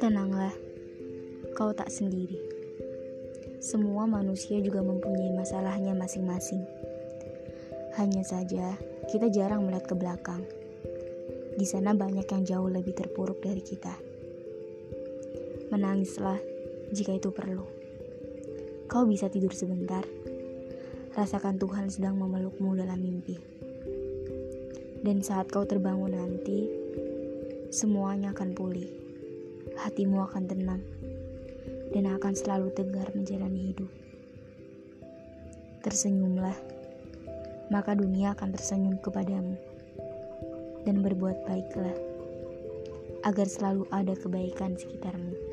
Tenanglah, kau tak sendiri. Semua manusia juga mempunyai masalahnya masing-masing. Hanya saja, kita jarang melihat ke belakang. Di sana banyak yang jauh lebih terpuruk dari kita. Menangislah jika itu perlu. Kau bisa tidur sebentar. Rasakan Tuhan sedang memelukmu dalam mimpi. Dan saat kau terbangun nanti, semuanya akan pulih. Hatimu akan tenang dan akan selalu tegar menjalani hidup. Tersenyumlah, maka dunia akan tersenyum kepadamu. Dan berbuat baiklah, agar selalu ada kebaikan sekitarmu.